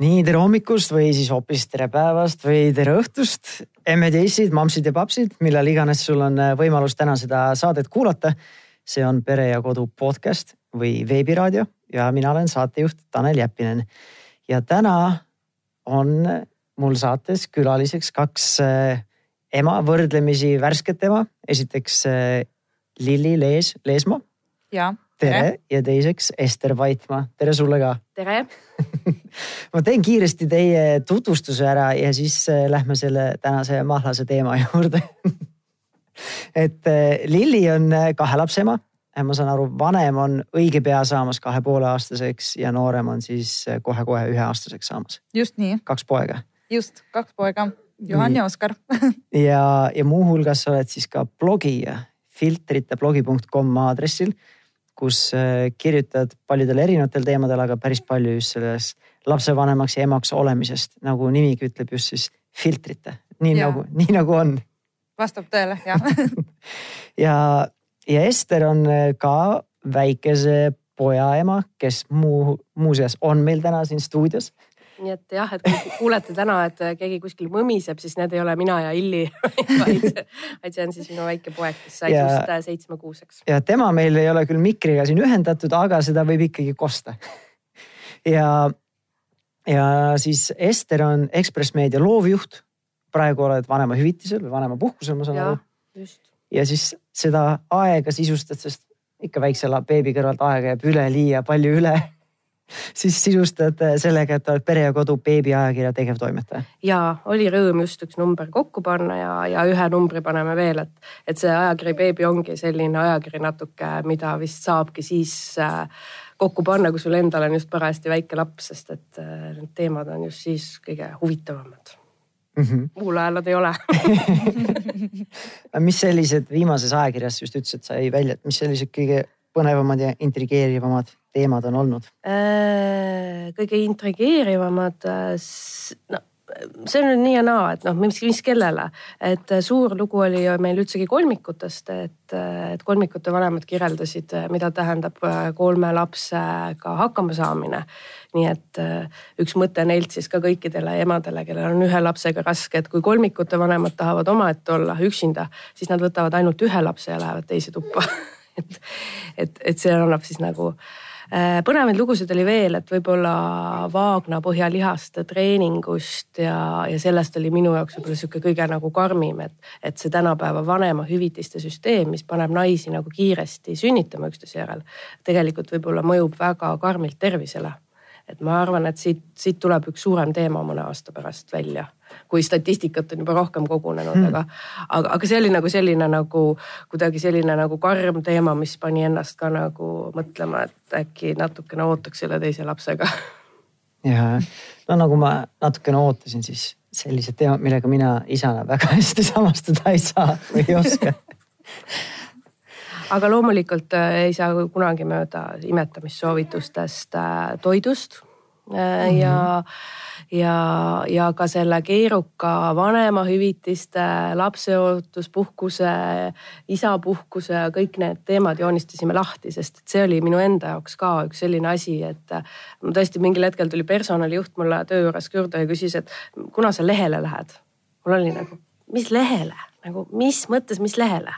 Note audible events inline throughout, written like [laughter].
nii tere hommikust või siis hoopis tere päevast või tere õhtust. emmed ja issid, mammsid ja papsid, millal iganes sul on äh, võimalus täna seda saadet kuulata. see on Pere ja Kodu podcast või veebiraadio ja mina olen saatejuht Tanel Jeppinen. ja täna on mul saates külaliseks kaks äh, ema, võrdlemisi värsket ema. esiteks äh, Lilli Lees, Leesmaa. ja tere ja teiseks Ester Vaitmaa, tere sulle ka. tere [laughs] ma teen kiiresti teie tutvustuse ära ja siis äh, lähme selle tänase mahlase teema [laughs] juurde et äh, Lilli on äh, kahe lapse ema. ma saan aru, vanem on õige pea saamas kahe poole aastaseks ja noorem on siis kohe-kohe üheaastaseks saamas. just nii. kaks poega. just, kaks poega, Juhan nii. ja Oskar [laughs] ja, ja muuhulgas oled siis ka blogija filtriteblogi.com aadressil kus äh, kirjutad paljudel erinevatel teemadel, aga päris palju just sellest lapsevanemaks ja emaks olemisest, nagu nimigi ütleb just siis filtrite, nii ja. nagu, nii nagu on. vastab tõele, jah [laughs] ja, ja Ester on äh, ka väikese poja ema, kes muu, muuseas on meil täna siin stuudios nii et jah, et kui kuulete täna, et keegi kuskil mõmiseb, siis need ei ole mina ja Illi [laughs] vaid, vaid see on siis minu väike poeg, kes sai ja, just äh, seitsmekuuseks. ja tema meil ei ole küll mikriga siin ühendatud, aga seda võib ikkagi kosta. ja, ja siis Ester on Ekspress Meedia loovjuht. praegu oled vanemahüvitisel või vanemapuhkusel, ma saan aru. ja siis seda aega sisustad, sest ikka väikse beebi kõrvalt aega jääb üleliia palju üle siis sisustad äh, sellega, et oled Pere ja Kodu beebiajakirja tegevtoimetaja. ja oli rõõm just üks number kokku panna ja, ja ühe numbri paneme veel, et, et see ajakiri Beebi ongi selline ajakiri natuke, mida vist saabki siis äh, kokku panna, kui sul endal on just parajasti väike laps, sest et äh, need teemad on just siis kõige huvitavamad mm. -hmm. muul ajal nad ei ole [laughs] mis sellised viimases ajakirjas just ütlesid, sai välja, et mis sellised kõige põnevamad ja intrigeerivamad teemad on olnud? Äh, kõige intrigeerivamad, äh, no see on nüüd nii ja naa, et noh, mis, mis kellele, et äh, suur lugu oli meil üldsegi kolmikutest, et, et kolmikute vanemad kirjeldasid, mida tähendab kolme lapsega hakkama saamine. nii et üks mõte neilt siis ka kõikidele emadele, kellel on ühe lapsega raske, et kui kolmikute vanemad tahavad omaette olla üksinda, siis nad võtavad ainult ühe lapse ja lähevad teise tuppa [laughs] et, et, et see annab siis nagu Äh, põnevaid lugusid oli veel, et võib-olla Vaagna põhjalihaste treeningust ja, ja sellest oli minu jaoks võib-olla sihuke kõige nagu karmim, et, et see tänapäeva vanemahüvitiste süsteem, mis paneb naisi nagu kiiresti sünnitama üksteise järel, tegelikult võib-olla mõjub väga karmilt tervisele et ma arvan, et siit, siit tuleb üks suurem teema mõne aasta pärast välja, kui statistikat on juba rohkem kogunenud hmm., aga, aga, aga see oli nagu selline nagu kuidagi selline nagu karm teema, mis pani ennast ka nagu mõtlema, et äkki natukene ootaks selle teise lapsega. ja, no nagu ma natukene ootasin, siis sellised teemad, millega mina isana väga hästi samastuda ei saa või ei oska [laughs] aga loomulikult äh, ei saa kunagi mööda imetamissoovitustest äh, toidust mm -hmm. ja ja, ja ka selle keeruka vanemahüvitiste, lapseootuspuhkuse, isapuhkuse ja kõik need teemad joonistasime lahti, sest see oli minu enda jaoks ka üks selline asi, et tõesti mingil hetkel tuli personalijuht mulle töö juures küürde ja küsis, et kuna sa lehele lähed. mul oli nagu, mis lehele, nagu mis mõttes, mis lehele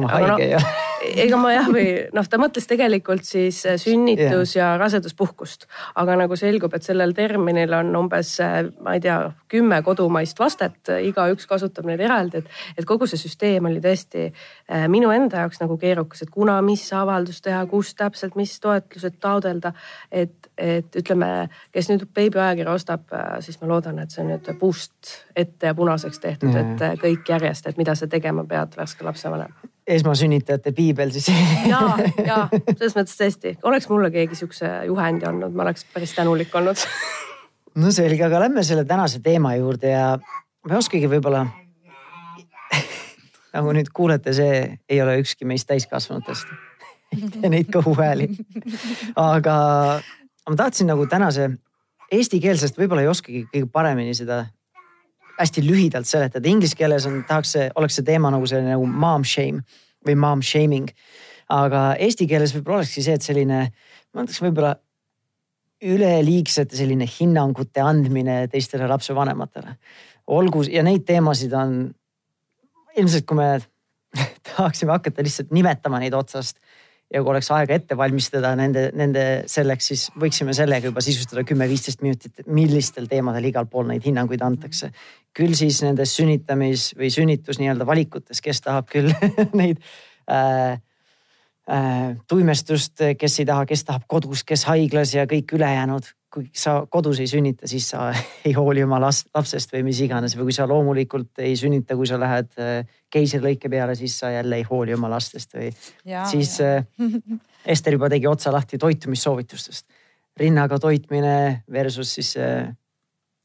ma haige no, ja. Ega ma jah, või noh, ta mõtles tegelikult siis äh, sünnitus yeah. ja raseduspuhkust, aga nagu selgub, et sellel terminil on umbes, äh, ma ei tea, kümme kodumaist vastet, igaüks kasutab neid eraldi, et, et kogu see süsteem oli tõesti äh, minu enda jaoks nagu keerukas, et kuna, mis avaldus teha, kus täpselt, mis toetlused taodelda. et, et ütleme, kes nüüd beebiajakirja ostab, siis ma loodan, et see on nüüd puust ette ja punaseks tehtud yeah., et kõik järjest, et mida sa tegema pead värske lapse lapsevanem. Esmasünnitajate piibel siis. [laughs] Ja, ja selles mõttes tõesti, oleks mulle keegi siukse juhendi andnud, ma oleks päris tänulik olnud. [laughs] No selge, aga lähme selle tänase teema juurde ja ma ei oskagi võib-olla [laughs] nagu nüüd kuulete, see ei ole ükski meist täiskasvanutest. Tee neid kõhuhääli. aga ma tahtsin nagu tänase eestikeelsest võib-olla ei oskagi kõige paremini seda hästi lühidalt seletada, inglise keeles on, tahaks, oleks see teema nagu selline nagu mom shame või mom shaming. aga eesti keeles võib-olla olekski see, et selline, ma ütleks võib-olla üleliigsete selline hinnangute andmine teistele lapsevanematele. olgu ja neid teemasid on ilmselt, kui me [laughs] tahaksime hakata lihtsalt nimetama neid otsast ja kui oleks aega ette valmistada nende, nende selleks, siis võiksime sellega juba sisustada kümme-viisteist minutit, millistel teemadel igal pool neid hinnanguid antakse. küll siis nendes sünnitamis või sünnitus nii-öelda valikutes, kes tahab küll [laughs] neid äh, tuimestust, kes ei taha, kes tahab kodus, kes haiglas ja kõik ülejäänud kui sa kodus ei sünnita, siis sa [laughs] ei hooli oma last, lapsest või mis iganes või kui sa loomulikult ei sünnita, kui sa lähed äh, keisrilõike peale, siis sa jälle ei hooli oma lastest või siis ja. Äh, Ester juba tegi otsa lahti toitumissoovitustest. rinnaga toitmine versus siis äh,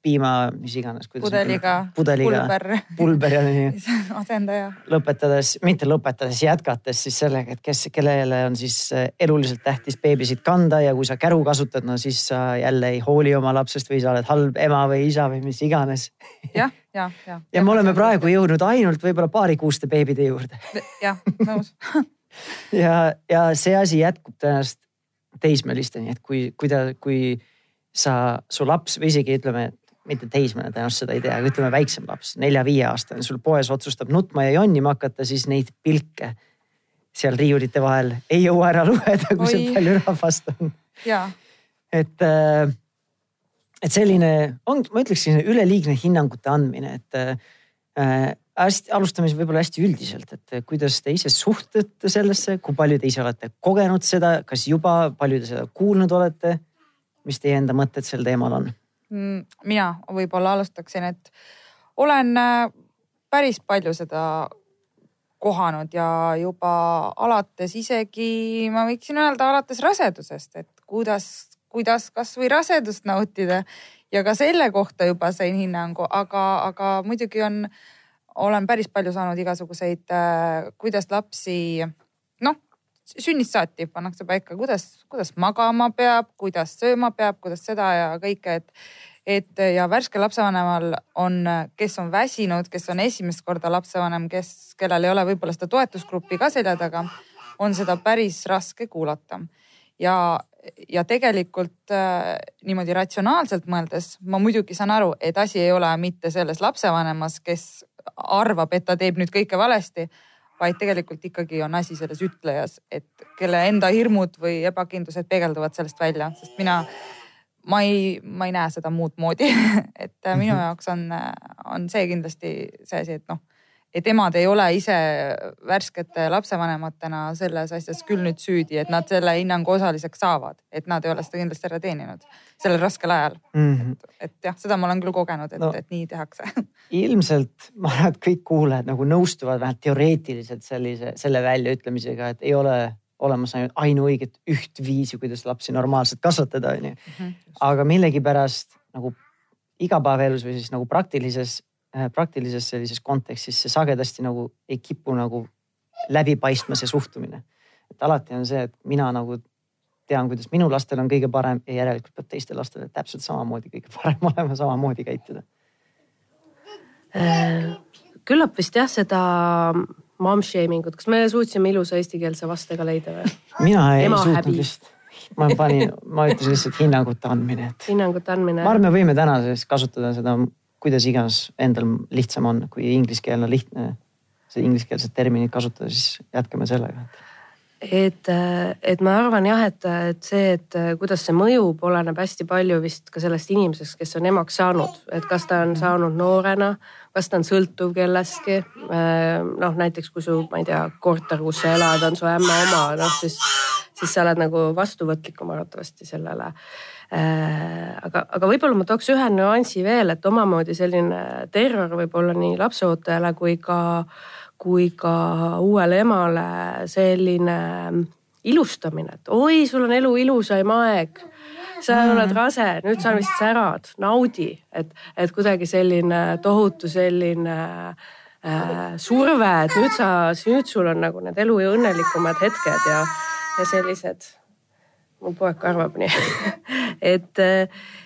piima, mis iganes. pudeliga, pudeliga, pulber, pulber ja nii [laughs] asendaja. lõpetades, mitte lõpetades, jätkates siis sellega, et kes, kellele on siis eh, eluliselt tähtis beebisid kanda ja kui sa käru kasutad, no siis sa jälle ei hooli oma lapsest või sa oled halb ema või isa või mis iganes. jah, ja, ja. [laughs] ja me oleme praegu jõudnud ainult võib-olla paarikuuste beebide juurde. jah, nõus [laughs] ja, ja see asi jätkub tõenäoliselt teismelisteni, et kui, kui ta, kui sa, su laps või isegi ütleme, mitte teismeline tõenäoliselt seda ei tea, aga ütleme väiksem laps, nelja-viieaastane, sul poes otsustab nutma ja jonnima hakata, siis neid pilke seal riiulite vahel ei jõua ära lugeda, kui seal palju rahvast on. et, äh, et selline on, ma ütleks selline üleliigne hinnangute andmine, et äh, hästi, alustame siis võib-olla hästi üldiselt, et kuidas te ise suhtute sellesse, kui palju te ise olete kogenud seda, kas juba palju te seda kuulnud olete? mis teie enda mõtted sel teemal on? Mm, mina võib-olla alustaksin, et olen äh, päris palju seda kohanud ja juba alates isegi ma võiksin öelda alates rasedusest, et kuidas, kuidas kasvõi rasedust nautida ja ka selle kohta juba sain hinnangu, aga, aga muidugi on, olen päris palju saanud igasuguseid, äh, kuidas lapsi sünnist saati pannakse paika, kuidas, kuidas magama peab, kuidas sööma peab, kuidas seda ja kõike, et et ja värskel lapsevanemal on, kes on väsinud, kes on esimest korda lapsevanem, kes, kellel ei ole võib-olla seda toetusgruppi ka selja taga, on seda päris raske kuulata. ja, ja tegelikult äh, niimoodi ratsionaalselt mõeldes ma muidugi saan aru, et asi ei ole mitte selles lapsevanemas, kes arvab, et ta teeb nüüd kõike valesti vaid tegelikult ikkagi on asi selles ütlejas, et kelle enda hirmud või ebakindlused peegelduvad sellest välja, sest mina, ma ei, ma ei näe seda muud moodi [laughs] et minu mhm. jaoks on, on see kindlasti see asi, et noh et emad ei ole ise värskete lapsevanematena selles asjas küll nüüd süüdi, et nad selle hinnangu osaliseks saavad, et nad ei ole seda kindlasti ära teeninud sellel raskel ajal mm. -hmm. et, et jah, seda ma olen küll kogenud, et no,, et nii tehakse [laughs] ilmselt ma arvan, et kõik kuulajad nagu nõustuvad vähemalt teoreetiliselt sellise, selle väljaütlemisega, et ei ole olemas ainult ainuõiget üht viisi, kuidas lapsi normaalselt kasvatada, onju. Mhm, aga millegipärast nagu igapäevaelus või siis nagu praktilises praktilises sellises kontekstis see sagedasti nagu ei kipu nagu läbi paistma, see suhtumine. et alati on see, et mina nagu tean, kuidas minu lastel on kõige parem ja järelikult peab teistel lastel täpselt samamoodi kõige [laughs] parem olema, samamoodi käituda. Äh, küllap vist jah, seda mom shaming ut, kas me suutsime ilusa eestikeelse vastega leida või? mina ei Ema suutnud häbi. vist ma panin, ma ütlesin lihtsalt hinnangute andmine, et. hinnangute andmine. ma arvan, me võime tänases kasutada seda kuidas iganes endal lihtsam on, kui ingliskeelne lihtne, see ingliskeelset terminit kasutada, siis jätkame sellega. Et, et ma arvan jah, et, et see, et kuidas see mõjub, oleneb hästi palju vist ka sellest inimesest, kes on emaks saanud, et kas ta on saanud noorena, kas ta on sõltuv kellestki. noh, näiteks kui su, ma ei tea, korter, kus sa elad, on su ämma oma, noh siis, siis sa oled nagu vastuvõtlikum arvatavasti sellele aga, aga võib-olla ma tooks ühe nüansi veel, et omamoodi selline terror võib olla nii lapseootajale kui ka, kui ka uuele emale selline ilustamine, et oi, sul on elu ilusaim aeg sa mm. oled rase, nüüd sa vist särad, naudi, et, et kuidagi selline tohutu selline äh, surve, et nüüd sa, nüüd sul on nagu need elu õnnelikumad hetked ja, ja sellised mu poeg ka arvab nii. [laughs] Et,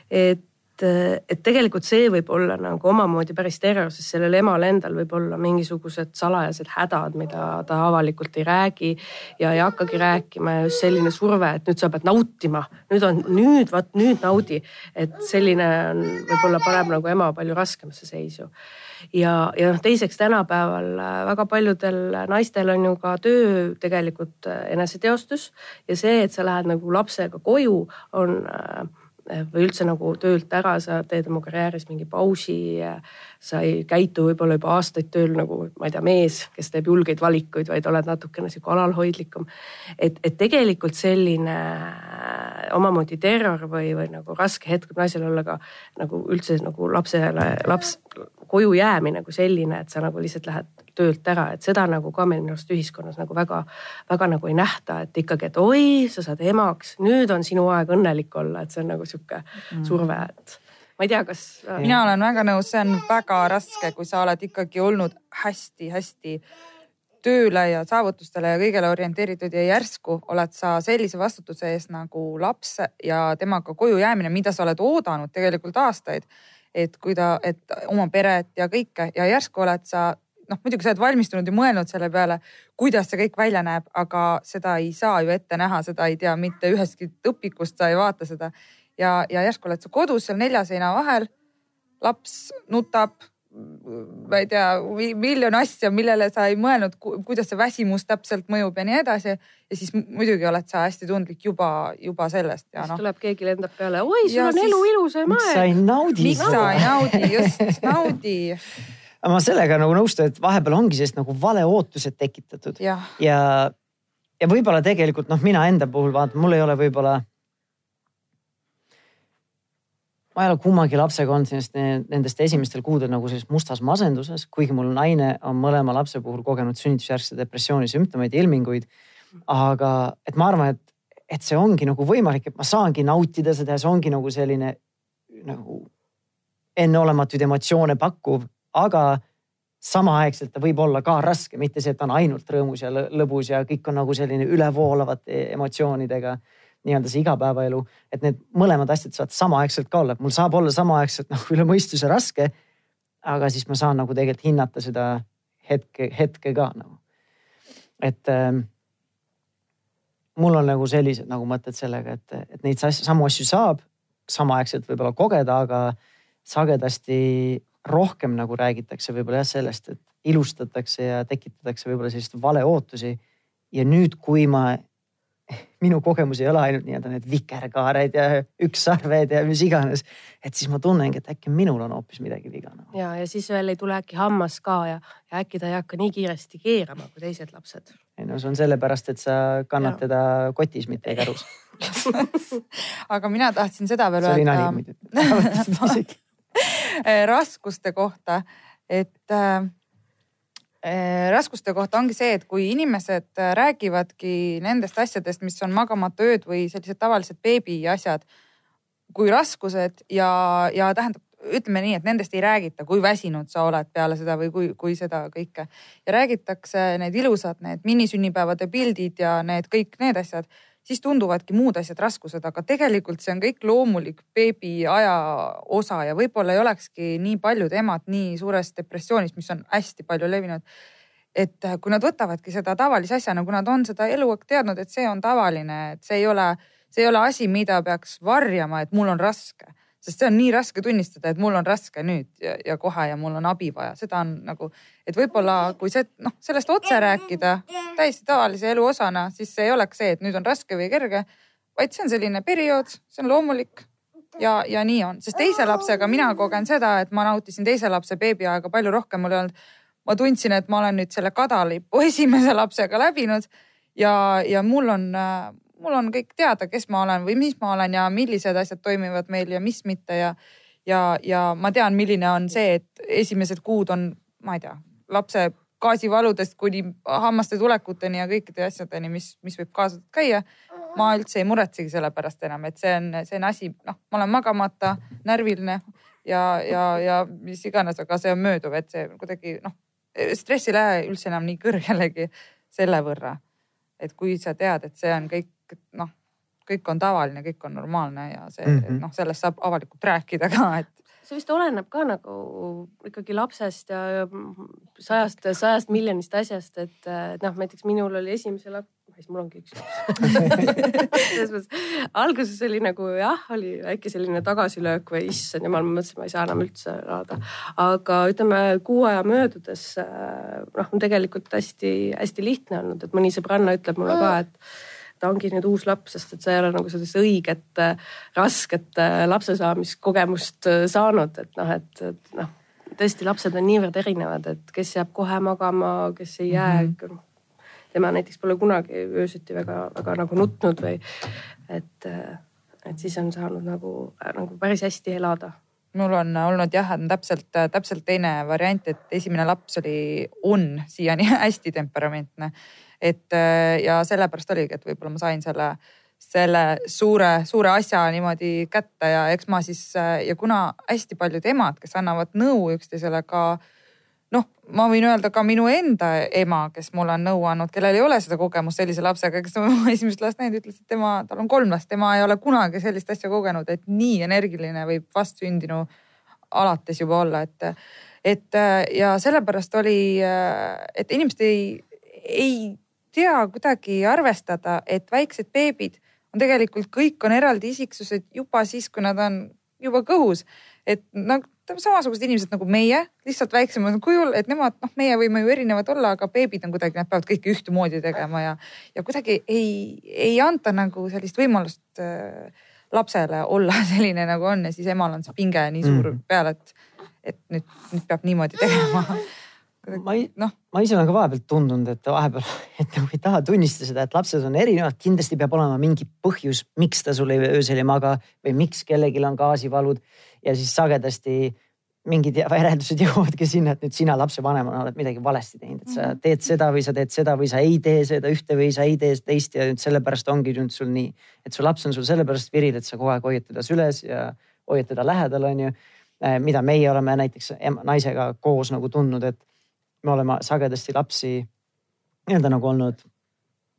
et et tegelikult see võib olla nagu omamoodi päris terror, sest sellel emal endal võib olla mingisugused salajased hädad, mida ta avalikult ei räägi ja ei hakkagi rääkima ja just selline surve, et nüüd sa pead nautima, nüüd on, nüüd vaat nüüd naudi. et selline on, võib-olla paneb nagu ema palju raskemasse seisu ja, ja noh, teiseks tänapäeval äh, väga paljudel naistel on ju ka töö tegelikult äh, eneseteostus ja see, et sa lähed nagu lapsega koju, on äh, või üldse nagu töölt ära, sa teed oma karjääris mingi pausi. sa ei käitu võib-olla juba aastaid tööl nagu, ma ei tea, mees, kes teeb julgeid valikuid, vaid oled natukene sihuke alalhoidlikum. et, et tegelikult selline omamoodi terror või, või nagu raske hetk võib naisel olla ka nagu üldse nagu lapsele, laps koju jäämine kui selline, et sa nagu lihtsalt lähed töölt ära, et seda nagu ka meil minu arust ühiskonnas nagu väga-väga nagu ei nähta, et ikkagi, et oi, sa saad emaks, nüüd on sinu aeg õnnelik olla, et see on nagu sihuke mm. surve, et ma ei tea, kas. Äh, mina olen väga nõus, see on väga raske, kui sa oled ikkagi olnud hästi-hästi tööle ja saavutustele ja kõigele orienteeritud ja järsku oled sa sellise vastutuse ees nagu laps ja temaga koju jäämine, mida sa oled oodanud tegelikult aastaid et kui ta, et oma peret ja kõike ja järsku oled sa noh, muidugi sa oled valmistunud ja mõelnud selle peale, kuidas see kõik välja näeb, aga seda ei saa ju ette näha, seda ei tea mitte ühestki õpikust, sa ei vaata seda. ja, ja järsku oled sa kodus seal nelja seina vahel. laps nutab ma ei tea, miljon asja, millele sa ei mõelnud, kuidas see väsimus täpselt mõjub ja nii edasi. ja siis muidugi oled sa hästi tundlik juba, juba sellest ja noh. tuleb keegi lendab peale, oi, sul ja on siis... elu ilusam aeg. miks sa ei naudi miks sa ei naudi, just naudi ma sellega nagu nõustun, et vahepeal ongi sellist nagu valeootused tekitatud ja, ja, ja võib-olla tegelikult noh, mina enda puhul vaatan, mul ei ole võib-olla ma ei ole kummagi lapsega olnud sellist nendest esimestel kuudel nagu sellises mustas masenduses, kuigi mul naine on mõlema lapse puhul kogenud sünnitusjärgse depressiooni sümptomeid ja ilminguid. aga et ma arvan, et, et see ongi nagu võimalik, et ma saangi nautida seda ja see ongi nagu selline nagu enneolematuid emotsioone pakkuv, aga samaaegselt ta võib olla ka raske, mitte see, et ta on ainult rõõmus ja lõbus ja kõik on nagu selline ülevoolavate emotsioonidega nii-öelda see igapäevaelu, et need mõlemad asjad saavad samaaegselt ka olla, et mul saab olla samaaegselt [laughs] noh, üle mõistuse raske. aga siis ma saan nagu tegelikult hinnata seda hetke, hetke ka nagu. et ähm, mul on nagu sellised nagu mõtted sellega, et, et neid samu asju saab samaaegselt võib-olla kogeda, aga sagedasti rohkem nagu räägitakse võib-olla jah sellest, et ilustatakse ja tekitatakse võib-olla selliseid valeootusi. ja nüüd, kui ma [laughs] minu kogemus ei ole ainult nii-öelda need vikerkaared ja ükssarved ja mis iganes. et siis ma tunnengi, et äkki minul on hoopis midagi viga no.. ja, ja siis veel ei tule äkki hammas ka ja, ja äkki ta ei hakka nii kiiresti keerama kui teised lapsed. ei no see on sellepärast, et sa kannad ja. teda kotis, mitte kärus [laughs] aga mina tahtsin seda veel öelda. see oli nali muidugi [laughs] raskuste kohta, et äh, Äh, raskuste kohta ongi see, et kui inimesed äh, räägivadki nendest asjadest, mis on magamata ööd või sellised tavalised beebi asjad kui raskused ja, ja tähendab, ütleme nii, et nendest ei räägita, kui väsinud sa oled peale seda või kui, kui seda kõike. Ja räägitakse need ilusad, need minisünnipäevade pildid ja need kõik need asjad siis tunduvadki muud asjad raskused, aga tegelikult see on kõik loomulik beebi aja osa ja võib-olla ei olekski nii paljud emad nii suures depressioonis, mis on hästi palju levinud. et kui nad võtavadki seda tavalise asjana, kui nad on seda eluaeg teadnud, et see on tavaline, et see ei ole, see ei ole asi, mida peaks varjama, et mul on raske sest see on nii raske tunnistada, et mul on raske nüüd ja, ja kohe ja mul on abi vaja, seda on nagu, et võib-olla kui see noh, sellest otse rääkida täiesti tavalise elu osana, siis see ei oleks see, et nüüd on raske või kerge, vaid see on selline periood, see on loomulik ja, ja nii on, sest teise lapsega mina kogen seda, et ma nautisin teise lapse beebiaega palju rohkem, mul ei olnud. ma tundsin, et ma olen nüüd selle kadalipu [laughs] esimese lapsega läbinud ja, ja mul on mul on kõik teada, kes ma olen või mis ma olen ja millised asjad toimivad meil ja mis mitte ja ja, ja ma tean, milline on see, et esimesed kuud on, ma ei tea, lapse gaasivaludest kuni hammaste tulekuteni ja kõikide asjadeni, mis, mis võib kaasa käia. ma üldse ei muretsegi selle pärast enam, et see on, see on asi, noh, ma olen magamata, närviline ja, ja, ja mis iganes, aga see on mööduv, et see kuidagi noh, stress ei lähe üldse enam nii kõrgelegi selle võrra. et kui sa tead, et see on kõik noh, kõik on tavaline, kõik on normaalne ja see mm -hmm. noh, sellest saab avalikult rääkida ka, et see vist oleneb ka nagu ikkagi lapsest ja ja sajast, sajast miljonist asjast, et, et noh, näiteks minul oli esimese laps, siis mul ongi üks laps [laughs] selles mõttes alguses oli nagu jah, oli väike selline tagasilöök või issand jumal, ma mõtlesin, ma ei saa enam üldse elada. aga ütleme kuu aja möödudes noh, on tegelikult hästi-hästi lihtne olnud, et mõni sõbranna ütleb mulle ka, et ta ongi nüüd uus laps, sest et sa ei ole nagu sellist õiget rasket lapse saamiskogemust saanud, et noh, et, et noh, tõesti lapsed on niivõrd erinevad, et kes jääb kohe magama, kes ei jää mm. -hmm tema näiteks pole kunagi öösiti väga-väga nagu nutnud või et, et siis on saanud nagu, nagu päris hästi elada mul on olnud jah, on täpselt, täpselt teine variant, et esimene laps oli, on siiani [laughs] hästi temperamentne. et ja sellepärast oligi, et võib-olla ma sain selle, selle suure, suure asja niimoodi kätte ja eks ma siis ja kuna hästi paljud emad, kes annavad nõu üksteisele ka noh, ma võin öelda ka minu enda ema, kes mulle on nõu andnud, kellel ei ole seda kogemust sellise lapsega, kes on [laughs] esimest last näinud, ütles, et tema, tal on kolm last, tema ei ole kunagi sellist asja kogenud, et nii energiline võib vastsündinu alates juba olla, et, et ja sellepärast oli, et inimesed ei, ei tea kuidagi arvestada, et väiksed beebid on tegelikult kõik on eraldi isiksused juba siis, kui nad on juba kõhus. et nagu samasugused inimesed nagu meie, lihtsalt väiksemal kujul, et nemad, noh, meie võime ju erinevad olla, aga beebid on kuidagi, nad peavad kõike ühtemoodi tegema ja, ja kuidagi ei, ei anta nagu sellist võimalust äh, lapsele olla [laughs] selline nagu on. Ja siis emal on see pinge nii suur mm. peal, et, et nüüd, nüüd peab niimoodi tegema. [laughs] Ma ei, noh, ma ise olen ka vahepeal tundunud, et vahepeal, [laughs] et nagu ei taha tunnistada seda, et lapsed on erinevad, kindlasti peab olema mingi põhjus, miks ta sul öösel ei maga või miks kellelgi on gaasivalud ja siis sagedasti mingid järeldused [laughs] jõuavadki sinna, et nüüd sina lapsevanemana oled midagi valesti teinud, et sa mhm. teed seda või sa teed seda või sa ei tee seda ühte või sa ei tee teist ja nüüd sellepärast ongi nüüd sul nii, et su laps on sul sellepärast viril, et sa kogu aeg hoiad teda süles ja hoiad teda lähedal, on ju. Eh, mida meie oleme näiteks naisega koos nagu tundnud, et me oleme sagedasti lapsi nii-öelda nagu olnud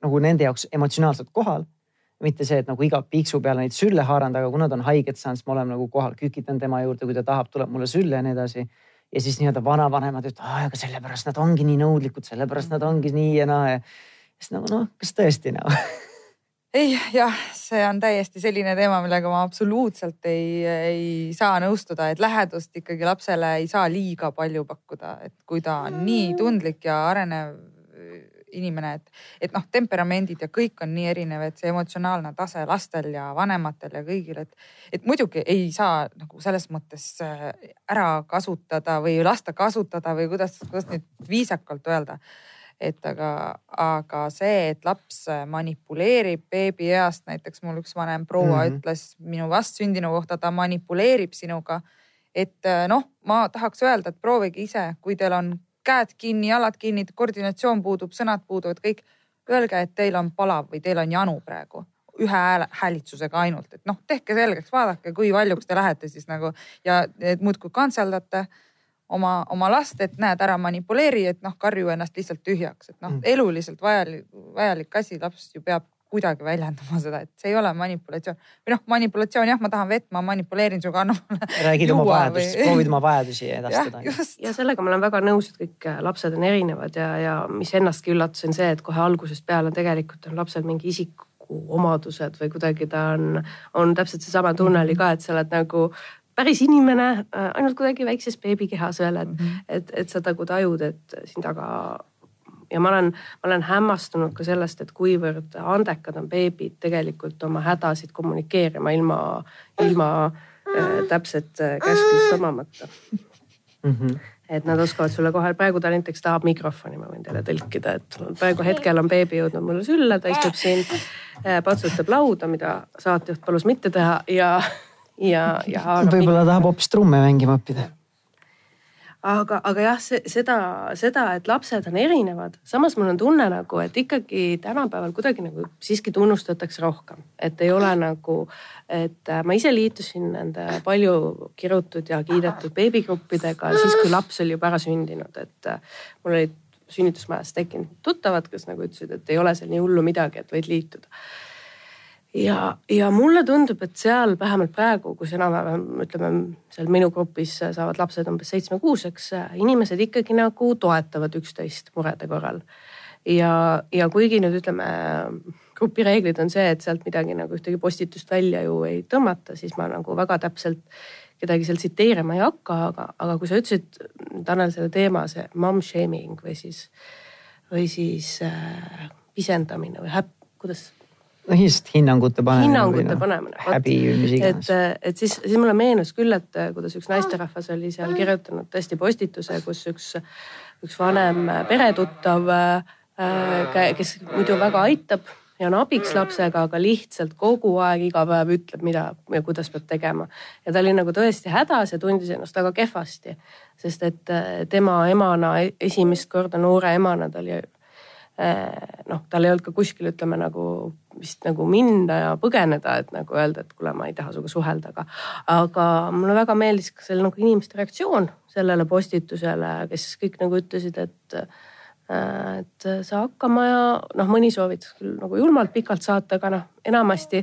nagu nende jaoks emotsionaalselt kohal mitte see, et nagu iga piiksu peale neid sülle haaranud, aga kui nad on haiget saanud, siis me oleme nagu kohal, kükitan tema juurde, kui ta tahab, tuleb mulle sülle ja nii edasi. ja siis nii-öelda vanavanemad ütlevad, aga sellepärast nad ongi nii nõudlikud, sellepärast nad ongi nii ja naa ja. siis nagu noh, kas tõesti noh ei jah, see on täiesti selline teema, millega ma absoluutselt ei, ei saa nõustuda, et lähedust ikkagi lapsele ei saa liiga palju pakkuda, et kui ta on nii tundlik ja arenev inimene, et, et noh, temperamendid ja kõik on nii erinev, et see emotsionaalne tase lastel ja vanematel ja kõigil, et, et muidugi ei saa nagu selles mõttes äh, ära kasutada või lasta kasutada või kuidas, kuidas nüüd viisakalt öelda et aga, aga see, et laps manipuleerib beebieast, näiteks mul üks vanem proua mm -hmm. ütles minu vastsündinu kohta, ta manipuleerib sinuga. et noh, ma tahaks öelda, et proovige ise, kui teil on käed kinni, jalad kinni, koordinatsioon puudub, sõnad puuduvad, kõik. Öelge, et teil on palav või teil on janu praegu ühe hääle, häälitsusega ainult, et noh, tehke selgeks, vaadake, kui valjuks te lähete siis nagu ja et muudkui kantseldate oma, oma last, et näed, ära manipuleeri, et noh, karju ennast lihtsalt tühjaks, et noh mm., eluliselt vajalik, vajalik asi, laps ju peab kuidagi väljendama seda, et see ei ole manipulatsioon või noh, manipulatsioon jah, ma tahan vett, ma manipuleerin sinuga, anna mulle. räägid oma vajadust või..., proovid oma vajadusi edastada. ja sellega ma olen väga nõus, et kõik äh, lapsed on erinevad ja, ja mis ennastki üllatas, on see, et kohe algusest peale tegelikult on lapsel mingi isiku omadused või kuidagi ta on, on täpselt seesama tunne oli ka, et sa oled nagu päris inimene, äh, ainult kuidagi väikses beebikehas veel, et mm, -hmm. et, et sa nagu tajud, et siin taga ja ma olen, ma olen hämmastunud ka sellest, et kuivõrd andekad on beebid tegelikult oma hädasid kommunikeerima ilma, ilma äh, täpset äh, käsklust omamata mm. -hmm et nad oskavad sulle kohe, praegu ta näiteks tahab mikrofoni, ma võin teile tõlkida, et praegu hetkel on beebi jõudnud mulle sülle, ta istub siin, äh, patsutab lauda, mida saatejuht palus mitte teha ja, ja, ja. võib-olla tahab hoopis trumme mängima õppida aga, aga jah, seda, seda, et lapsed on erinevad, samas mul on tunne nagu, et ikkagi tänapäeval kuidagi nagu siiski tunnustatakse rohkem, et ei ole nagu, et äh, ma ise liitusin nende palju kirutud ja kiidetud beebigruppidega siis, kui laps oli juba ära sündinud, et äh, mul olid sünnitusmajas tekkinud tuttavad, kes nagu ütlesid, et ei ole seal nii hullu midagi, et võid liituda ja, ja mulle tundub, et seal vähemalt praegu, kus enam-vähem ütleme seal minu grupis saavad lapsed umbes seitsme-kuuseks, inimesed ikkagi nagu toetavad üksteist murede korral. ja, ja kuigi nüüd ütleme grupi reeglid on see, et sealt midagi nagu ühtegi postitust välja ju ei tõmmata, siis ma nagu väga täpselt kedagi seal tsiteerima ei hakka, aga, aga kui sa ütlesid, Tanel, selle teema, see mom shaming või siis, või siis äh, pisendamine või häpp, kuidas no lihtsalt hinnangute panemine. hinnangute no, panemine. häbi või mis iganes. et, et siis, siis mulle meenus küll, et kuidas üks naisterahvas oli seal kirjutanud tõesti postituse, kus üks, üks vanem peretuttav, äh, kes muidu väga aitab ja on abiks lapsega, aga lihtsalt kogu aeg iga päev ütleb, mida ja kuidas peab tegema. ja ta oli nagu tõesti hädas ja tundis ennast väga kehvasti, sest et äh, tema emana, esimest korda noore emana ta oli Äh, noh, tal ei olnud ka kuskil ütleme nagu vist nagu minna ja põgeneda, et nagu öelda, et kuule, ma ei taha sinuga suhelda, aga, aga mulle väga meeldis ka selle nagu inimeste reaktsioon sellele postitusele, kes kõik nagu ütlesid, et äh, et saa hakkama ja noh, mõni soovitas küll nagu julmalt pikalt saata, aga noh, enamasti,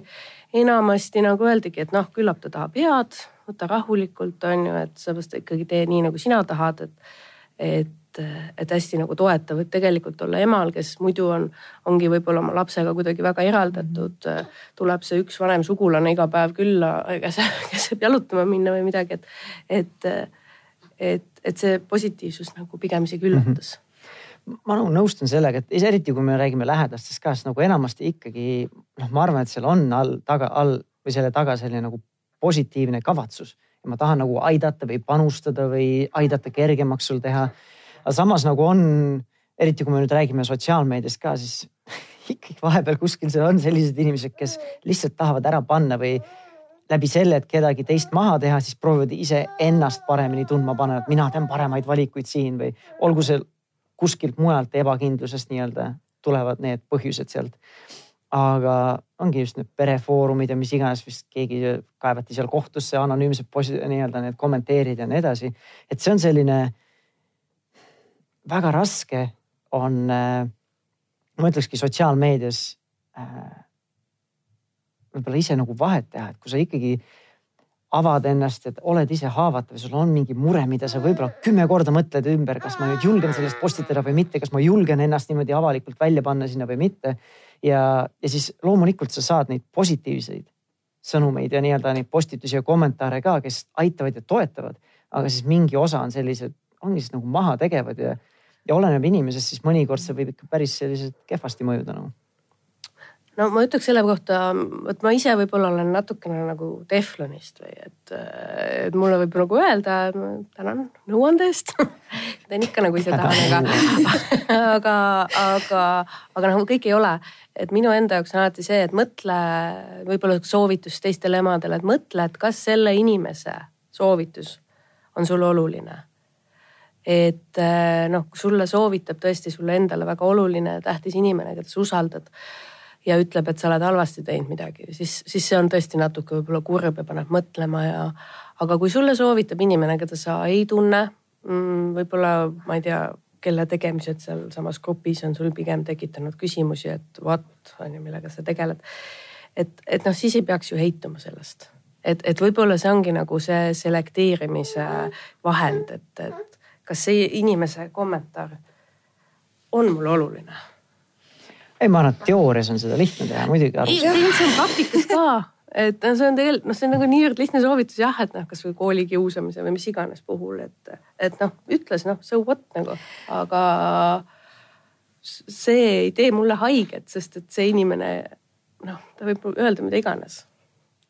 enamasti nagu öeldigi, et noh, küllap ta tahab head, võta rahulikult, on ju, et seepärast ikkagi tee nii, nagu sina tahad, et, et et, et hästi nagu toetav, et tegelikult olla emal, kes muidu on, ongi võib-olla oma lapsega kuidagi väga eraldatud. tuleb see üks vanem sugulane iga päev külla, kes, kes saab jalutama minna või midagi, et, et, et, et see positiivsus nagu pigem isegi üllatas mm. -hmm. ma nagu nõustun sellega, et eriti kui me räägime lähedastest ka, siis nagu enamasti ikkagi noh, ma arvan, et seal on all taga, all või selle taga selline nagu positiivne kavatsus ja ma tahan nagu aidata või panustada või aidata kergemaks sul teha aga samas nagu on, eriti kui me nüüd räägime sotsiaalmeediast ka, siis [laughs] ikkagi vahepeal kuskil seal on sellised inimesed, kes lihtsalt tahavad ära panna või läbi selle, et kedagi teist maha teha, siis proovivad iseennast paremini tundma panna, et mina teen paremaid valikuid siin või olgu see kuskilt mujalt ebakindlusest nii-öelda tulevad need põhjused sealt. aga ongi just need perefoorumid ja mis iganes vist keegi kaevati seal kohtusse anonüümsed nii-öelda need kommenteerid ja nii edasi. et see on selline väga raske on, äh, ma ütlekski sotsiaalmeedias äh, võib-olla ise nagu vahet teha, et kui sa ikkagi avad ennast, et oled ise haavatav, sul on mingi mure, mida sa võib-olla kümme korda mõtled ümber, kas ma nüüd julgen sellest postitada või mitte, kas ma julgen ennast niimoodi avalikult välja panna sinna või mitte. ja, ja siis loomulikult sa saad neid positiivseid sõnumeid ja nii-öelda neid postitusi ja kommentaare ka, kes aitavad ja toetavad. aga siis mingi osa on sellised, ongi siis nagu mahategevad ja ja oleneb inimesest, siis mõnikord see võib ikka päris selliselt kehvasti mõjuda nagu no ma ütleks selle kohta, vot ma ise võib-olla olen natukene nagu teflonist või et, et mulle võib nagu öelda, tänan nõuande eest. [laughs] Teen ikka nagu ise tahan, aga, [laughs] aga, aga, aga nagu kõik ei ole. et minu enda jaoks on alati see, et mõtle, võib-olla soovitus teistele emadele, et mõtle, et kas selle inimese soovitus on sulle oluline et äh, noh, kui sulle soovitab tõesti sulle endale väga oluline ja tähtis inimene, keda sa usaldad ja ütleb, et sa oled halvasti teinud midagi, siis, siis see on tõesti natuke võib-olla kurb ja paneb mõtlema ja. aga kui sulle soovitab inimene, keda sa ei tunne, mm, võib-olla ma ei tea, kelle tegemised sealsamas grupis on sul pigem tekitanud küsimusi, et what on ju, millega sa tegeled. et, et noh, siis ei peaks ju heituma sellest, et, et võib-olla see ongi nagu see selekteerimise vahend, et, et kas see inimese kommentaar on mulle oluline? ei, ma arvan, et teoorias on seda lihtne teha, muidugi. ilmselt praktikas ka, et see on tegelikult noh, see on nagu niivõrd lihtne soovitus jah, et noh, kasvõi koolikiusamise või mis iganes puhul, et, et noh, ütles noh, so what nagu, aga see ei tee mulle haiget, sest et see inimene noh, ta võib öelda mida iganes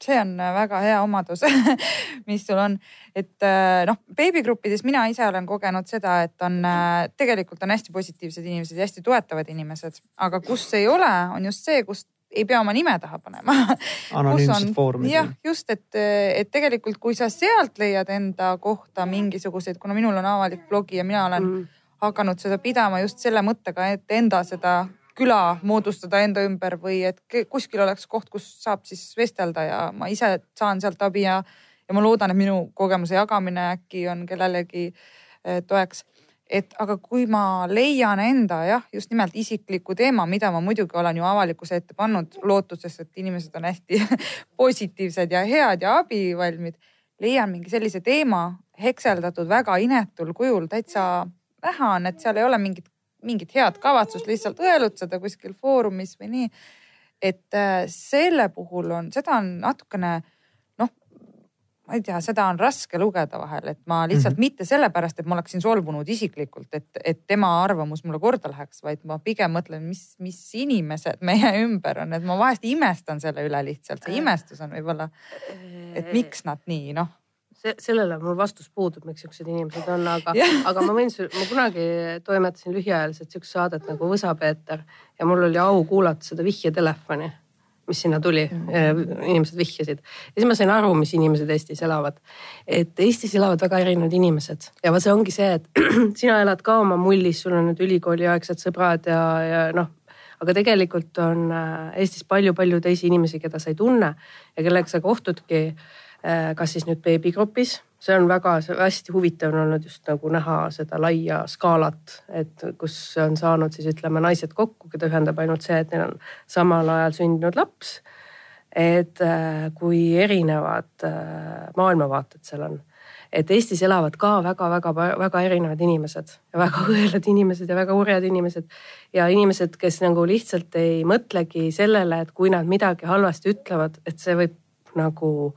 see on äh, väga hea omadus [laughs] mis sul on, et äh, noh, beebigruppides mina ise olen kogenud seda, et on äh, tegelikult on hästi positiivsed inimesed ja hästi toetavad inimesed, aga kus ei ole, on just see, kus ei pea oma nime taha panema [laughs] anonüümsed foorumid. jah, just, et, et tegelikult, kui sa sealt leiad enda kohta mingisuguseid, kuna minul on avalik blogi ja mina olen mm. hakanud seda pidama just selle mõttega, et enda seda küla moodustada enda ümber või et kuskil oleks koht, kus saab siis vestelda ja ma ise saan sealt abi ja, ja ma loodan, et minu kogemuse jagamine äkki on kellelegi eh, toeks. et aga kui ma leian enda jah, just nimelt isikliku teema, mida ma muidugi olen ju avalikkuse ette pannud lootuses, et inimesed on hästi [laughs] positiivsed ja head ja abivalmid. leian mingi sellise teema hekseldatud väga inetul kujul, täitsa näha on, et seal ei ole mingit, mingit head kavatsust lihtsalt õelutseda kuskil foorumis või nii. et äh, selle puhul on, seda on natukene ma ei tea, seda on raske lugeda vahel, et ma lihtsalt mm -hmm. mitte sellepärast, et ma oleksin solvunud isiklikult, et, et tema arvamus mulle korda läheks, vaid ma pigem mõtlen, mis, mis inimesed meie ümber on, et ma vahest imestan selle üle lihtsalt, see imestus on võib-olla, et miks nad nii noh see, sellele mul vastus puudub, miks siuksed inimesed on, aga [laughs] yeah., aga ma võin ma kunagi toimetasin lühiajaliselt siukest saadet nagu Võsa-Peeter ja mul oli au kuulata seda vihjetelefoni mis sinna tuli, mm. inimesed vihjasid. ja siis ma sain aru, mis inimesed Eestis elavad. et Eestis elavad väga erinevad inimesed ja see ongi see, et [clears throat] sina elad ka oma mullis, sul on need ülikooliaegsed sõbrad ja, ja noh. aga tegelikult on äh, Eestis palju-palju teisi inimesi, keda sa ei tunne ja kellega sa kohtudki. Äh, kas siis nüüd beebigrupis see on väga hästi huvitav on olnud just nagu näha seda laia skaalat, et kus on saanud siis ütleme naised kokku, keda ühendab ainult see, et neil on samal ajal sündinud laps. et äh, kui erinevad äh, maailmavaated seal on et Eestis elavad ka väga-väga-väga erinevad inimesed ja väga [laughs] õelad inimesed ja väga urjad inimesed. ja inimesed, kes nagu lihtsalt ei mõtlegi sellele, et kui nad midagi halvasti ütlevad, et see võib nagu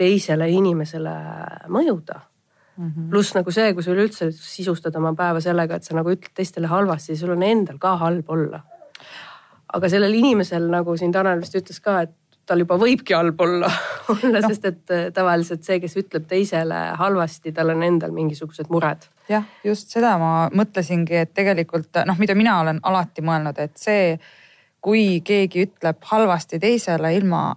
teisele inimesele mõjuda mm -hmm.. pluss nagu see, kui sa üleüldse sisustad oma päeva sellega, et sa nagu ütled teistele halvasti, sul on endal ka halb olla. aga sellel inimesel, nagu siin Tanel vist ütles ka, et tal juba võibki halb olla [laughs] olla no., sest et äh, tavaliselt see, kes ütleb teisele halvasti, tal on endal mingisugused mured. jah, just seda ma mõtlesingi, et tegelikult noh, mida mina olen alati mõelnud, et see, kui keegi ütleb halvasti teisele ilma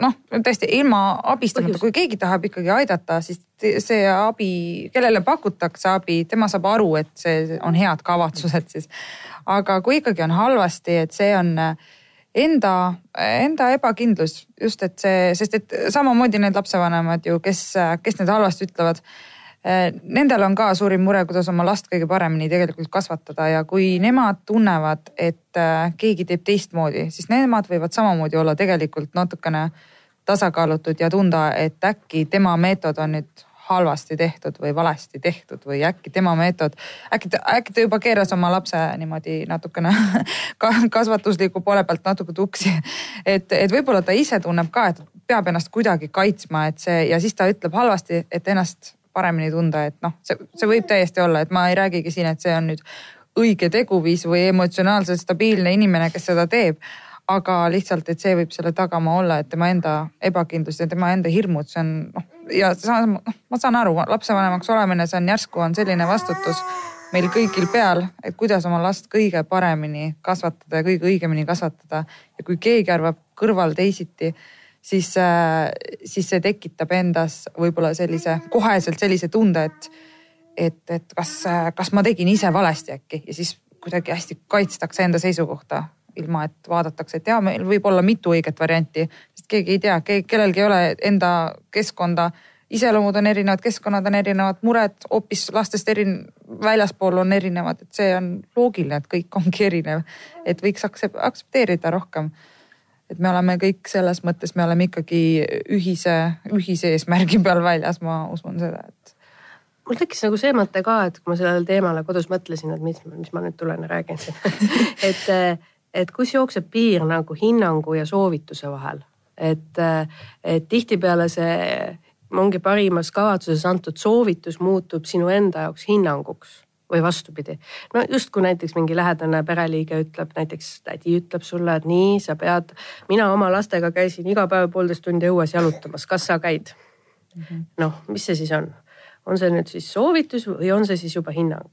noh, tõesti ilma abistamata, kui keegi tahab ikkagi aidata, siis see abi, kellele pakutakse abi, tema saab aru, et see on head kavatsused siis. aga kui ikkagi on halvasti, et see on enda, enda ebakindlus just, et see, sest et samamoodi need lapsevanemad ju, kes, kes need halvasti ütlevad nendel on ka suurim mure, kuidas oma last kõige paremini tegelikult kasvatada ja kui nemad tunnevad, et eh, keegi teeb teistmoodi, siis nemad võivad samamoodi olla tegelikult natukene tasakaalutud ja tunda, et äkki tema meetod on nüüd halvasti tehtud või valesti tehtud või äkki tema meetod, äkki ta, äkki ta juba keeras oma lapse niimoodi natukene [laughs] kasvatusliku poole pealt natuke tuksi. et, et võib-olla ta ise tunneb ka, et peab ennast kuidagi kaitsma, et see ja siis ta ütleb halvasti, et ennast paremini tunda, et noh, see, see võib täiesti olla, et ma ei räägigi siin, et see on nüüd õige teguviis või emotsionaalselt stabiilne inimene, kes seda teeb. aga lihtsalt, et see võib selle tagamaa olla, et tema enda ebakindlus ja tema enda hirmud, see on noh ja noh, ma saan aru, lapsevanemaks olemine, see on järsku on selline vastutus meil kõigil peal, et kuidas oma last kõige paremini kasvatada ja kõige õigemini kasvatada. ja kui keegi arvab kõrval teisiti siis, äh, siis see tekitab endas võib-olla sellise koheselt sellise tunde, et, et, et kas, kas ma tegin ise valesti äkki ja siis kuidagi hästi kaitstakse enda seisukohta ilma et vaadatakse, et ja meil võib olla mitu õiget varianti, sest keegi ei tea, kellelgi ei ole enda keskkonda. iseloomud on erinevad, keskkonnad on erinevad, mured hoopis lastest erin-, väljaspool on erinevad, et see on loogiline, et kõik ongi erinev. et võiks aktsepteerida rohkem et me oleme kõik selles mõttes, me oleme ikkagi ühise, ühise eesmärgi peal väljas, ma usun seda, et. mul tekkis nagu see mõte ka, et kui ma sellele teemale kodus mõtlesin, et mis, mis ma nüüd tulen ja räägin siin [laughs] et, et kus jookseb piir nagu hinnangu ja soovituse vahel, et, et tihtipeale see ongi parimas kavatsuses antud soovitus muutub sinu enda jaoks hinnanguks või vastupidi. no justkui näiteks mingi lähedane pereliige ütleb, näiteks tädi ütleb sulle, et nii, sa pead, mina oma lastega käisin iga päev poolteist tundi õues jalutamas, kas sa käid -hmm.? noh, mis see siis on? on see nüüd siis soovitus või on see siis juba hinnang?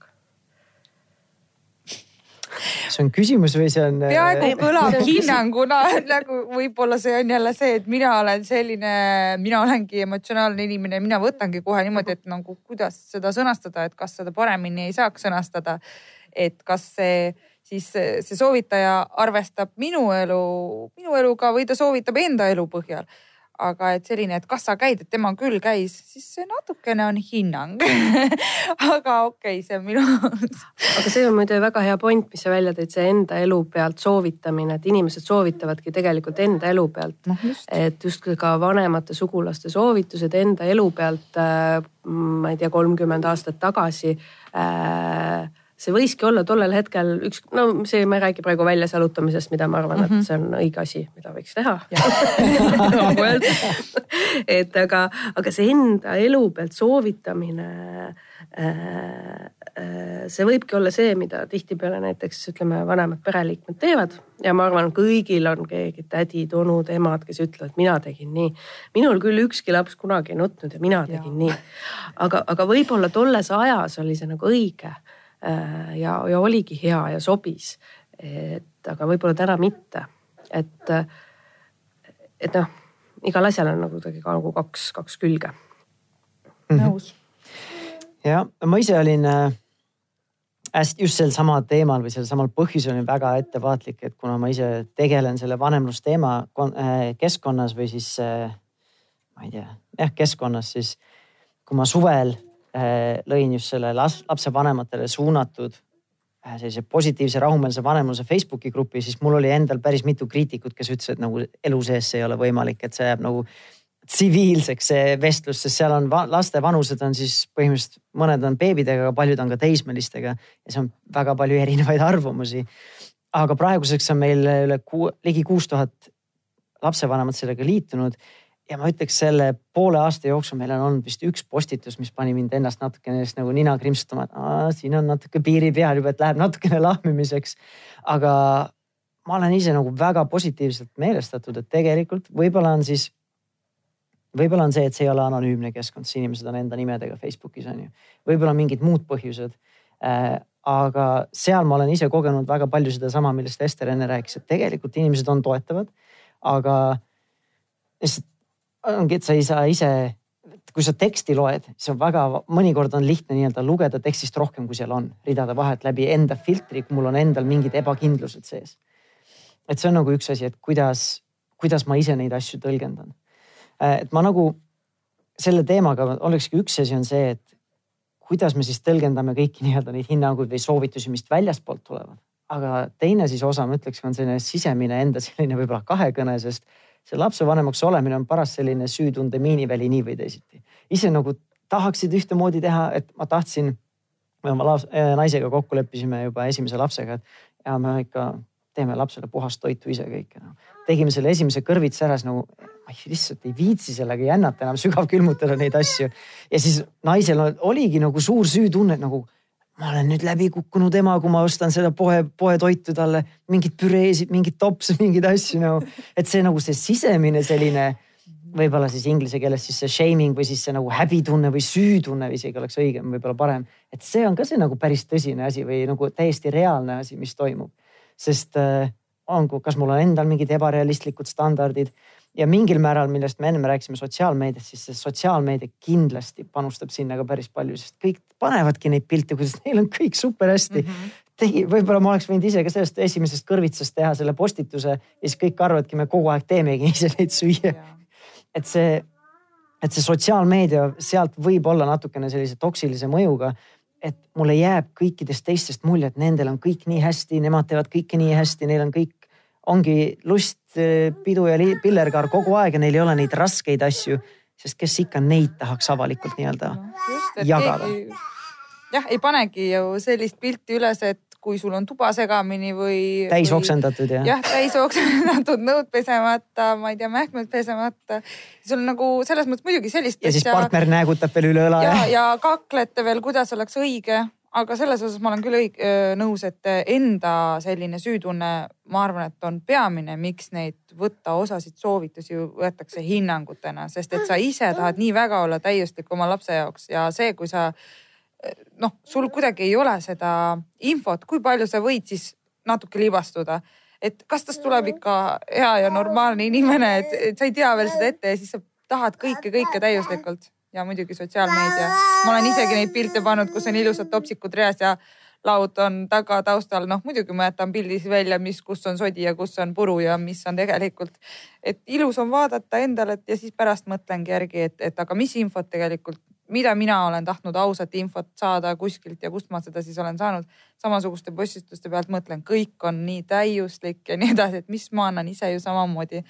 See on küsimus või see on? peaaegu äh, kõlab [laughs] hinnanguna [laughs] nagu võib-olla see on jälle see, et mina olen selline, mina olengi emotsionaalne inimene, mina võtangi kohe niimoodi, et nagu kuidas seda sõnastada, et kas seda paremini ei saaks sõnastada. et kas see siis see soovitaja arvestab minu elu, minu eluga või ta soovitab enda elu põhjal aga et selline, et kas sa käid, et tema küll käis, siis see natukene on hinnang. [laughs] Aga okei okay,, see on minu [laughs] aga see on muide väga hea point, mis sa välja tõid, see enda elu pealt soovitamine, et inimesed soovitavadki tegelikult enda elu pealt. No,. et justkui ka vanemate sugulaste soovitused enda elu pealt äh,, ma ei tea, kolmkümmend aastat tagasi äh, see võiski olla tollel hetkel üks, no see, ma ei räägi praegu väljasalutamisest, mida ma arvan mm, -hmm. et mhm. see on õige asi, mida võiks teha [laughs] nagu et aga, aga see enda elu pealt soovitamine äh,. äh see võibki olla see, mida tihtipeale näiteks ütleme, vanemad pereliikmed teevad ja ma arvan, kõigil on keegi tädid, onud, emad, kes ütlevad, mina tegin nii. minul küll ükski laps kunagi ei nutnud ja mina tegin ja. nii. aga, aga võib-olla tolles ajas oli see nagu õige ja, ja oligi hea ja sobis. et aga võib-olla täna mitte, et, et noh, igal asjal on nagu kuidagi ka nagu kaks, kaks külge. Mhm. nõus. ja ma ise olin äh, hästi just sel samal teemal või sel samal põhjusel olin väga ettevaatlik, et kuna ma ise tegelen selle vanemlusteema äh, keskkonnas või siis ma ei tea, jah keskkonnas, siis kui ma suvel Äh, lõin just selle lapsevanematele suunatud äh, sellise positiivse rahumeelse vanemluse Facebooki grupi, siis mul oli endal päris mitu kriitikut, kes ütlesid nagu elu sees see ei ole võimalik, et see jääb nagu tsiviilseks see vestlus, sest seal on laste vanused on siis põhimõtteliselt mõned on beebidega, aga paljud on ka teismelistega ja see on väga palju [laughs] erinevaid arvamusi. aga praeguseks on meil üle kuu, ligi kuus tuhat lapsevanemat sellega liitunud ja ma ütleks selle poole aasta jooksul meil on olnud vist üks postitus, mis pani mind ennast natukene nagu nina krimpsutama, et siin on natuke piiri peal juba, et läheb natukene lahmimiseks. aga ma olen ise nagu väga positiivselt meelestatud, et tegelikult võib-olla on siis, võib-olla on see, et see ei ole anonüümne keskkond, siis inimesed on enda nimedega Facebookis on ju. võib-olla mingid muud põhjused äh,. aga seal ma olen ise kogenud väga palju sedasama, millest Ester enne rääkis, et tegelikult inimesed on toetavad, aga lihtsalt ongi, et sa ei saa ise, kui sa teksti loed, siis on väga, mõnikord on lihtne nii-öelda lugeda tekstist rohkem, kui seal on ridade vahelt läbi enda filtri, kui mul on endal mingid ebakindlused sees. et see on nagu üks asi, et kuidas, kuidas ma ise neid asju tõlgendan. Äh, et ma nagu selle teemaga olekski üks asi on see, et kuidas me siis tõlgendame kõiki nii-öelda neid hinnanguid või soovitusi, mis väljastpoolt tulevad. aga teine siis osa, ma ütleks, on selline sisemine enda selline võib-olla kahekõne, sest see lapsevanemaks olemine on paras selline süütunde miiniväli nii või teisiti. ise nagu tahaksid ühtemoodi teha, et ma tahtsin, me oma äh, naisega kokku leppisime juba esimese lapsega, et ja me ikka teeme lapsele puhast toitu ise kõike no.. tegime selle esimese kõrvitsa ära, siis nagu ma lihtsalt ei viitsi sellega jännata enam sügavkülmutada neid asju. ja siis naisel oligi nagu suur süütunne nagu ma olen nüüd läbi kukkunud ema, kui ma ostan seda poe, poetoitu talle, mingid püreesid, mingeid topse, [laughs] mingeid asju nagu. et see nagu see sisemine selline, võib-olla siis inglise keeles siis see shaming või siis see nagu häbitunne või süütunne isegi oleks õigem, võib-olla parem. et see on ka see nagu päris tõsine asi või nagu täiesti reaalne asi, mis toimub. sest äh, on, kas mul on endal mingid ebarealistlikud standardid ja mingil määral, millest me ennem rääkisime sotsiaalmeediast, siis see sotsiaalmeedia kindlasti panustab sinna ka päris palju, sest kõik panevadki neid pilte, kuidas [laughs] neil on kõik super hästi mm. -hmm. tegi, võib-olla ma oleks võinud ise ka sellest esimesest kõrvitsast teha selle postituse ja siis kõik arvavadki, me kogu aeg teemegi [laughs] ise neid süüa. et see, et see sotsiaalmeedia sealt võib olla natukene sellise toksilise mõjuga et mulle jääb kõikidest teistest mulje, et nendel on kõik nii hästi, nemad teevad kõike nii hästi, neil on kõik ongi lust, eh, pidu ja pillerkaar kogu aeg ja neil ei ole neid raskeid asju, sest kes ikka neid tahaks avalikult nii-öelda jagada. jah, ei panegi ju sellist pilti üles, et kui sul on tuba segamini või. täis oksendatud jah. jah, täis oksendatud, nõud pesemata, ma ei tea, mähkmed pesemata. sul nagu selles mõttes muidugi sellist. ja siis partner näägutab veel üle õla. ja, ja kaklete veel, kuidas oleks õige aga selles osas ma olen küll õig, nõus, et enda selline süütunne, ma arvan, et on peamine, miks neid võtta osasid soovitusi võetakse hinnangutena, sest et sa ise tahad nii väga olla täiuslik oma lapse jaoks ja see, kui sa noh, sul kuidagi ei ole seda infot, kui palju sa võid siis natuke libastuda. Et kas tast tuleb ikka hea ja normaalne inimene, et sa ei tea veel seda ette ja siis sa tahad kõike, kõike täiuslikult ja muidugi sotsiaalmeedia. ma olen isegi neid pilte pannud, kus on ilusad topsikud reas ja laud on taga taustal, noh muidugi ma jätan pildi välja, mis, kus on sodi ja kus on puru ja mis on tegelikult. et ilus on vaadata endale ja siis pärast mõtlengi järgi, et, et aga mis infot tegelikult mida mina olen tahtnud ausat infot saada kuskilt ja kust ma seda siis olen saanud. samasuguste postituste pealt mõtlen, kõik on nii täiuslik ja nii edasi, et mis ma annan ise ju samamoodi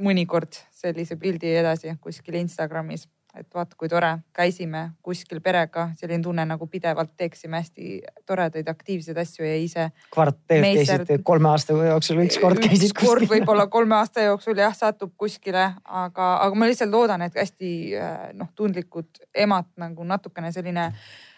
mõnikord sellise pildi edasi kuskil Instagramis et vaata, kui tore, käisime kuskil perega, selline tunne nagu pidevalt teeksime hästi toredaid aktiivseid asju ja ise. kvart teed käisite kolme aasta jooksul, üks kord käisid kuskil. kord võib-olla kolme aasta jooksul jah, satub kuskile, aga, aga ma lihtsalt loodan, et hästi noh, tundlikud emad nagu natukene selline Äh,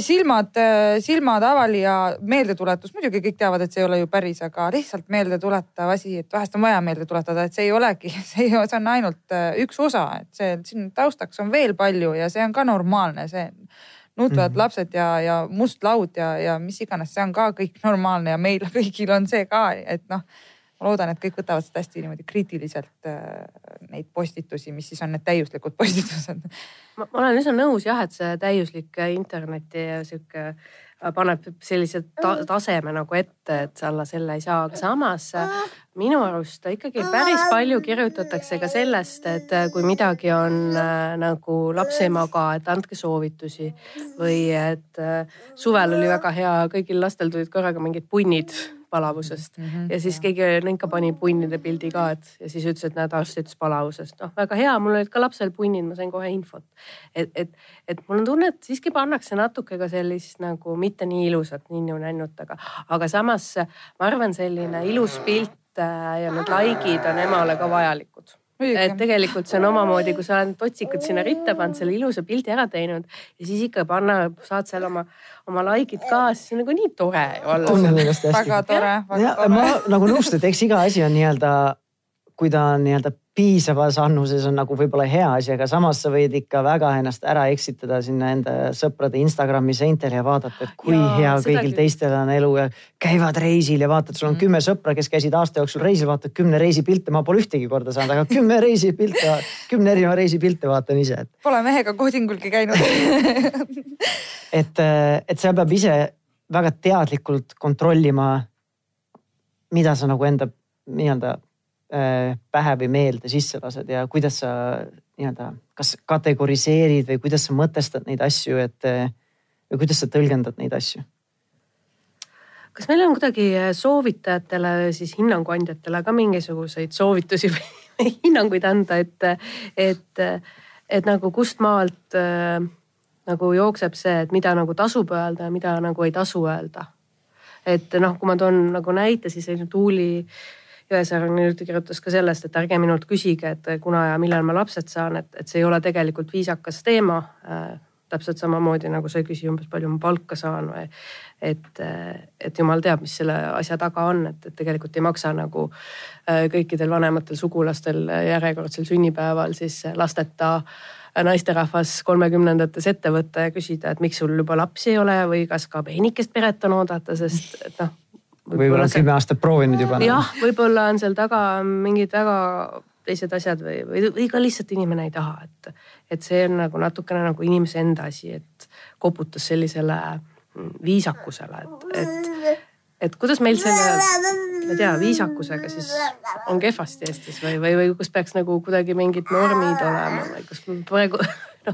silmad, äh, silmad avali ja meeldetuletus, muidugi kõik teavad, et see ei ole ju päris, aga lihtsalt meeldetuletav asi, et vahest on vaja meelde tuletada, et see ei olegi, [laughs] see, see on ainult äh, üks osa, et see siin taustaks on veel palju ja see on ka normaalne, see nutvad mm -hmm. lapsed ja, ja must laud ja, ja mis iganes, see on ka kõik normaalne ja meil [laughs] kõigil on see ka, et noh ma loodan, et kõik võtavad seda hästi niimoodi kriitiliselt äh, neid postitusi, mis siis on need täiuslikud [laughs] postitused. ma olen üsna nõus jah, et see täiuslik interneti sihuke äh, paneb sellise ta taseme nagu ette, et alla selle ei saa, aga samas äh, minu arust ikkagi päris palju kirjutatakse ka sellest, et kui midagi on äh, nagu laps ei maga, et andke soovitusi või et äh, suvel oli väga hea, kõigil lastel tulid korraga mingid punnid palavusest mm -hmm, ja siis keegi nõnka pani punnide pildi ka, et ja siis ütles, et näed, arst ütles palavusest. noh, väga hea, mul olid ka lapsel punnid, ma sain kohe infot. et, et, et mul on tunne, et siiski pannakse natuke ka sellist nagu mitte nii ilusat ninnu-nännut, aga, aga samas ma arvan, selline ilus pilt äh, ja need likeid on emale ka vajalikud et tegelikult see on omamoodi, kui sa oled totsikud sinna ritta pannud, selle ilusa pildi ära teinud ja siis ikka panna, saad seal oma, oma like'id ka, siis see on nagu nii tore olla. tunnen ennast hästi. väga tore, väga tore. ma nagu nõustun, et eks iga asi on nii-öelda, kui ta on nii-öelda piisavas annuses on nagu võib-olla hea asi, aga samas sa võid ikka väga ennast ära eksitada sinna enda sõprade Instagrami seintel ja vaadata, et kui ja, hea kõigil küll. teistel on elu ja käivad reisil ja vaatad, sul on mm. kümme sõpra, kes käisid aasta jooksul reisil, vaatad kümne reisi pilte, ma pole ühtegi korda saanud, aga kümme reisi pilte, kümne erineva reisi pilte vaatan ise et.... Pole mehega kohdingulgi käinud [laughs] et, et seal peab ise väga teadlikult kontrollima, mida sa nagu enda nii-öelda Äh, pähe või meelde sisse lased ja kuidas sa nii-öelda, kas kategoriseerid või kuidas sa mõtestad neid asju, et äh, või kuidas sa tõlgendad neid asju? kas meil on kuidagi soovitajatele, siis hinnanguandjatele ka mingisuguseid soovitusi või hinnanguid anda, et, et, et nagu kust maalt äh, nagu jookseb see, et mida nagu tasub öelda ja mida nagu ei tasu öelda. et noh, kui ma toon nagu näite, siis Tuuli äh, Jõesaar nüüd kirjutas ka sellest, et ärge minult küsige, et kuna ja millal ma lapsed saan, et, et see ei ole tegelikult viisakas teema äh,. täpselt samamoodi nagu sa ei küsi umbes palju ma palka saan või et, et jumal teab, mis selle asja taga on, et, et tegelikult ei maksa nagu äh, kõikidel vanematel sugulastel järjekordsel sünnipäeval siis lasteta naisterahvas kolmekümnendates ette võtta ja küsida, et miks sul juba lapsi ei ole või kas ka peenikest peret on oodata, sest et noh võib-olla on kümme aastat proovinud juba. Nagu. jah, võib-olla on seal taga mingid väga teised asjad või, või, või ka lihtsalt inimene ei taha, et, et see on nagu natukene nagu inimese enda asi, et koputas sellisele viisakusele, et, et, et kuidas meil selle, ma ei tea, viisakusega siis on kehvasti Eestis või, või, või kas peaks nagu kuidagi mingid normid olema või kas praegu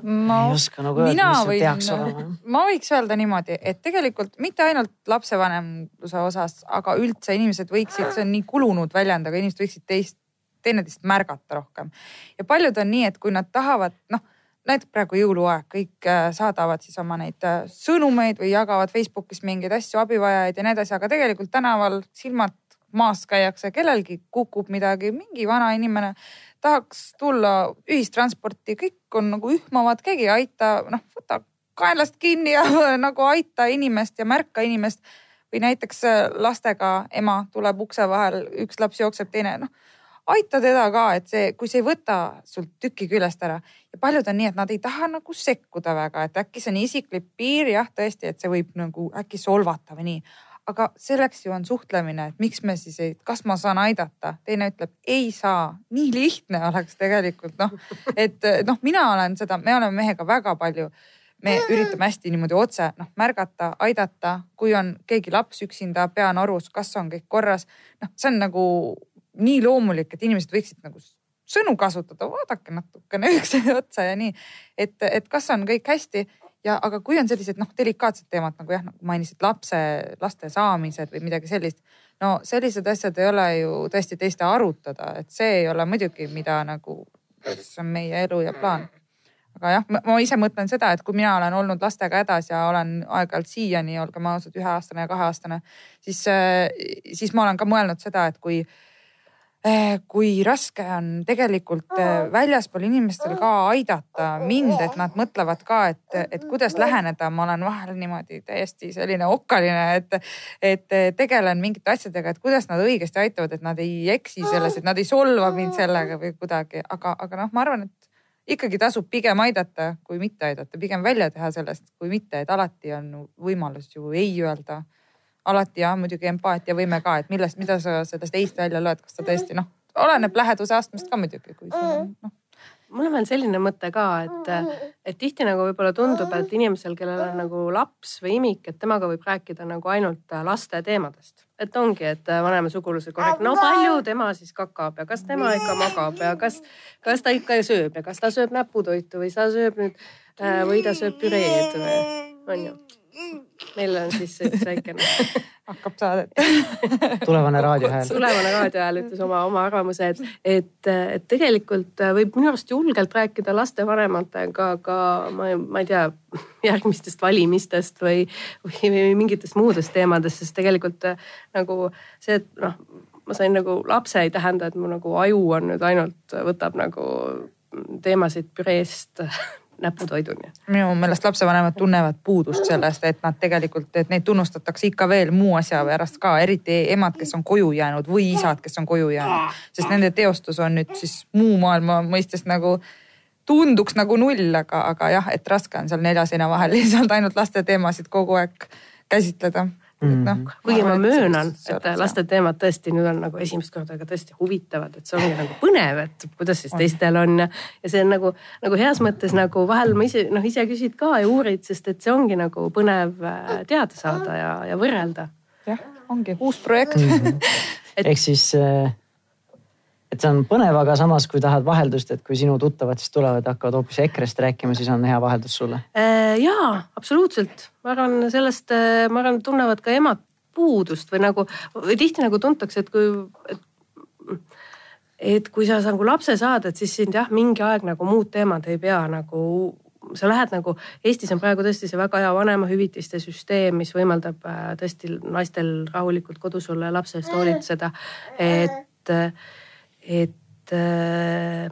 ma ei oska nagu öelda, mis see peaks olema. [laughs] ma võiks öelda niimoodi, et tegelikult mitte ainult lapsevanemluse osas, aga üldse inimesed võiksid, see on nii kulunud väljend, aga inimesed võiksid teist, teineteist märgata rohkem. ja paljud on nii, et kui nad tahavad, noh näiteks praegu jõuluaeg, kõik äh, saadavad siis oma neid äh, sõnumeid või jagavad Facebookis mingeid asju, abivajajaid ja nii edasi, aga tegelikult tänaval silmad maas käiakse, kellelgi kukub midagi, mingi vana inimene tahaks tulla ühistransporti, kõik on nagu ühmavad, keegi ei aita, noh võta kaenlast kinni ja [laughs] nagu aita inimest ja märka inimest. või näiteks äh, lastega ema tuleb ukse vahel, üks laps jookseb, teine noh aita teda ka, et see, kui see ei võta sult tükki küljest ära ja paljud on nii, et nad ei taha nagu sekkuda väga, et äkki see on isiklik piir, jah, tõesti, et see võib nagu äkki solvata või nii aga selleks ju on suhtlemine, et miks me siis ei, kas ma saan aidata, teine ütleb ei saa, nii lihtne oleks tegelikult noh, et noh, mina olen seda, me oleme mehega väga palju. Me üritame hästi niimoodi otse noh märgata, aidata, kui on keegi laps üksinda, pea norus, kas on kõik korras. noh, see on nagu nii loomulik, et inimesed võiksid nagu sõnu kasutada, vaadake natukene [laughs] üksteise otsa ja nii, et, et kas on kõik hästi ja aga kui on sellised noh, delikaatsed teemad nagu jah, nagu mainisid lapse, laste saamised või midagi sellist. no sellised asjad ei ole ju tõesti teiste arutada, et see ei ole muidugi, mida nagu, see on meie elu ja plaan. aga jah, ma ise mõtlen seda, et kui mina olen olnud lastega hädas ja olen aeg-ajalt siiani, olgem ausad, üheaastane ja kaheaastane, siis, siis ma olen ka mõelnud seda, et kui kui raske on tegelikult eh, väljaspool inimestel ka aidata mind, et nad mõtlevad ka, et, et kuidas läheneda, ma olen vahel niimoodi täiesti selline okkaline, et, et tegelen mingite asjadega, et kuidas nad õigesti aitavad, et nad ei eksi selles, et nad ei solva mind sellega või kuidagi, aga, aga noh, ma arvan, et ikkagi tasub pigem aidata, kui mitte aidata, pigem välja teha sellest, kui mitte, et alati on võimalus ju ei öelda alati jah, muidugi empaatiavõime ka, et millest, mida sa sellest ei-st välja loed, kas ta tõesti noh, oleneb läheduse astmest ka muidugi, kui sul on noh. Mul on veel selline mõte ka, et, et tihti nagu võib-olla tundub, et inimesel, kellel on nagu laps või imik, et temaga võib rääkida nagu ainult laste teemadest. et ongi, et vanema sugulased kogu aeg, no palju tema siis kakab ja kas tema ikka magab ja kas, kas ta ikka sööb ja kas ta sööb näputoitu või ta sööb nüüd või ta sööb püreed või on ju meil on siis üks väikene [laughs] hakkab saadet [laughs] tulevane raadiohääl. tulevane raadiohääl ütles oma, oma arvamuse, et, et, et tegelikult võib minu arust julgelt rääkida lastevanematega ka ma, ma ei tea, [laughs] järgmistest valimistest või, või, või mingitest muudest teemadest, sest tegelikult nagu see, et noh, ma sain nagu lapse ei tähenda, et mu nagu aju on nüüd ainult võtab nagu teemasid püreest näputoiduni. minu meelest lapsevanemad tunnevad puudust sellest, et nad tegelikult, et neid tunnustatakse ikka veel muu asja pärast ka, eriti emad, kes on koju jäänud või isad, kes on koju jäänud. sest nende teostus on nüüd siis muu maailma mõistes nagu tunduks nagu null, aga, aga jah, et raske on seal nelja seina vahel [laughs] lihtsalt ainult laste teemasid kogu aeg käsitleda et noh. Mhm. kuigi ma möönan, et laste teemad tõesti nüüd on nagu esimest korda ka tõesti huvitavad, et see ongi nagu põnev, et kuidas siis teistel on ja, ja see on nagu, nagu heas mõttes nagu vahel ma ise noh, ise küsid ka ja uurid, sest et see ongi nagu põnev äh, teada saada ja, ja võrrelda. jah, ongi uus projekt mm. -hmm. [laughs] Et... ehk siis äh, et see on põnev, aga samas, kui tahad vaheldust, et kui sinu tuttavad siis tulevad ja hakkavad hoopis EKRE-st rääkima, siis on hea vaheldus sulle. Äh, jaa, absoluutselt, ma arvan sellest, äh, ma arvan, tunnevad ka emad puudust või nagu või tihti nagu tuntakse, et kui, et, et kui sa nagu lapse saad, et siis sind jah, mingi aeg nagu muud teemad ei pea nagu sa lähed nagu, Eestis on praegu tõesti see väga hea vanemahüvitiste süsteem, mis võimaldab äh, tõesti naistel rahulikult kodus olla ja lapse eest hoolitseda. et et äh,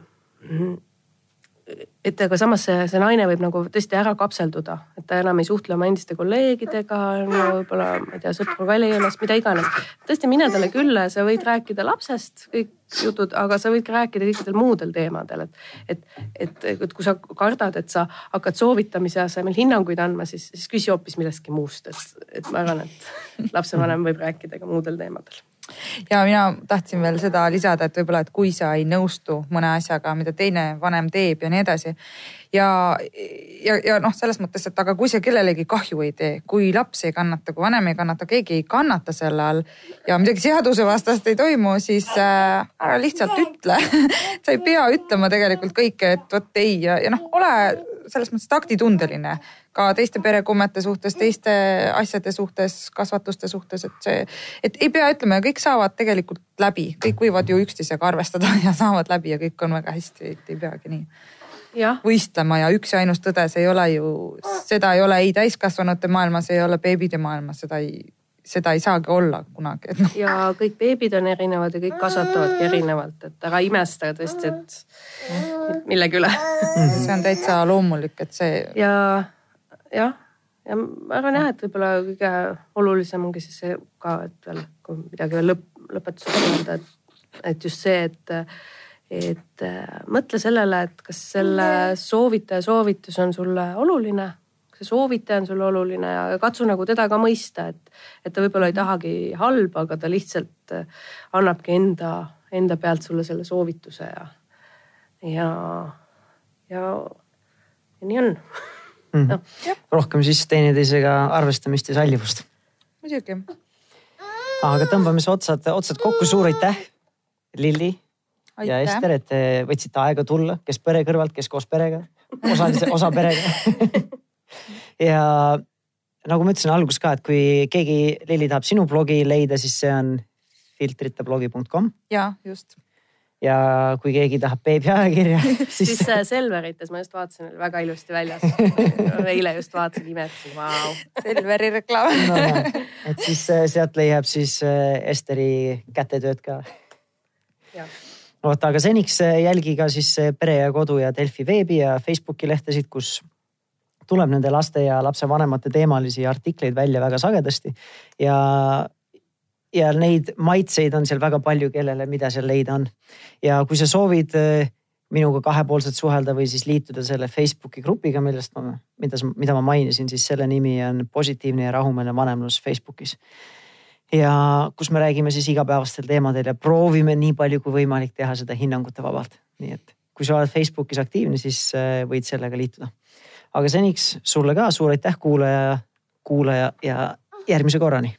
et aga samas see, see naine võib nagu tõesti ära kapselduda, et ta enam ei suhtle oma endiste kolleegidega, võib-olla ma ei tea, sõpru väljaõunas, mida iganes. tõesti, mine talle külla ja sa võid rääkida lapsest, kõik jutud, aga sa võid ka rääkida kõikidel muudel teemadel, et, et, et, et kui sa kardad, et sa hakkad soovitamise asemel hinnanguid andma, siis, siis küsi hoopis millestki muust, et, et ma arvan, et lapsevanem võib rääkida ka muudel teemadel ja mina tahtsin veel seda lisada, et võib-olla, et kui sa ei nõustu mõne asjaga, mida teine vanem teeb ja nii edasi. ja, ja, ja noh, selles mõttes, et aga kui see kellelegi kahju ei tee, kui laps ei kannata, kui vanem ei kannata, keegi ei kannata selle all ja midagi seadusevastast ei toimu, siis äh, ära lihtsalt ütle [laughs] sa ei pea ütlema tegelikult kõike, et vot ei ja, ja noh, ole selles mõttes taktitundeline ka teiste perekummete suhtes, teiste asjade suhtes, kasvatuste suhtes, et see, et ei pea ütlema ja kõik saavad tegelikult läbi, kõik võivad ju üksteisega arvestada [laughs] ja saavad läbi ja kõik on väga hästi, et ei peagi nii võistlema ja üks ja ainus tõde, see ei ole ju, seda ei ole ei täiskasvanute maailmas, ei ole beebide maailmas, seda ei, seda ei saagi olla kunagi, noh. ja kõik beebid on erinevad ja kõik kasvatavadki erinevalt, et ära imesta tõesti, et millegi üle see on täitsa loomulik, et see. ja jah, ja ma arvan jah, et võib-olla kõige olulisem ongi siis see ka, et veel, kui midagi veel lõpp, lõpetuseks öelda, et, et just see, et, et mõtle sellele, et kas selle soovitaja soovitus on sulle oluline see soovitaja on sulle oluline ja katsu nagu teda ka mõista, et, et ta võib-olla ei tahagi halba, aga ta lihtsalt äh, annabki enda, enda pealt sulle selle soovituse ja, ja, ja, ja nii on mm. -hmm. rohkem siis teineteisega arvestamist ja sallivust. muidugi. aga tõmbame siis otsad, otsad kokku, suur aitäh, Lilli ja aitäh. Ester, et te võtsite aega tulla, kes pere kõrvalt, kes koos perega, osalise, osa perega [laughs] ja nagu ma ütlesin alguses ka, et kui keegi, Lilli tahab sinu blogi leida, siis see on filtriteblogi.com ja just. ja kui keegi tahab beebiajakirja, [laughs] siis siis äh, Selverites ma just vaatasin, oli väga ilusti väljas [laughs] eile just vaatasin, imetasin, vau. Selveri reklaam no, et siis äh, sealt leiab siis äh, Esteri kätetööd ka. Vot, aga seniks jälgi ka siis Pere ja Kodu ja Delfi veebi ja Facebooki lehtesid, kus tuleb nende laste ja lapsevanemate teemalisi artikleid välja väga sagedasti ja ja neid maitseid on seal väga palju, kellele, mida seal leida on. ja kui sa soovid eh, minuga kahepoolselt suhelda või siis liituda selle Facebooki grupiga, millest ma, mida, mida ma mainisin, siis selle nimi on positiivne ja rahumeelne vanemlus Facebookis. ja kus me räägime siis igapäevastel teemadel ja proovime nii palju kui võimalik teha seda hinnangute vabalt. nii et kui sa oled Facebookis aktiivne, siis eh, võid sellega liituda. Aga seniks sulle ka suur aitäh, kuulaja, kuulaja ja järgmise korrani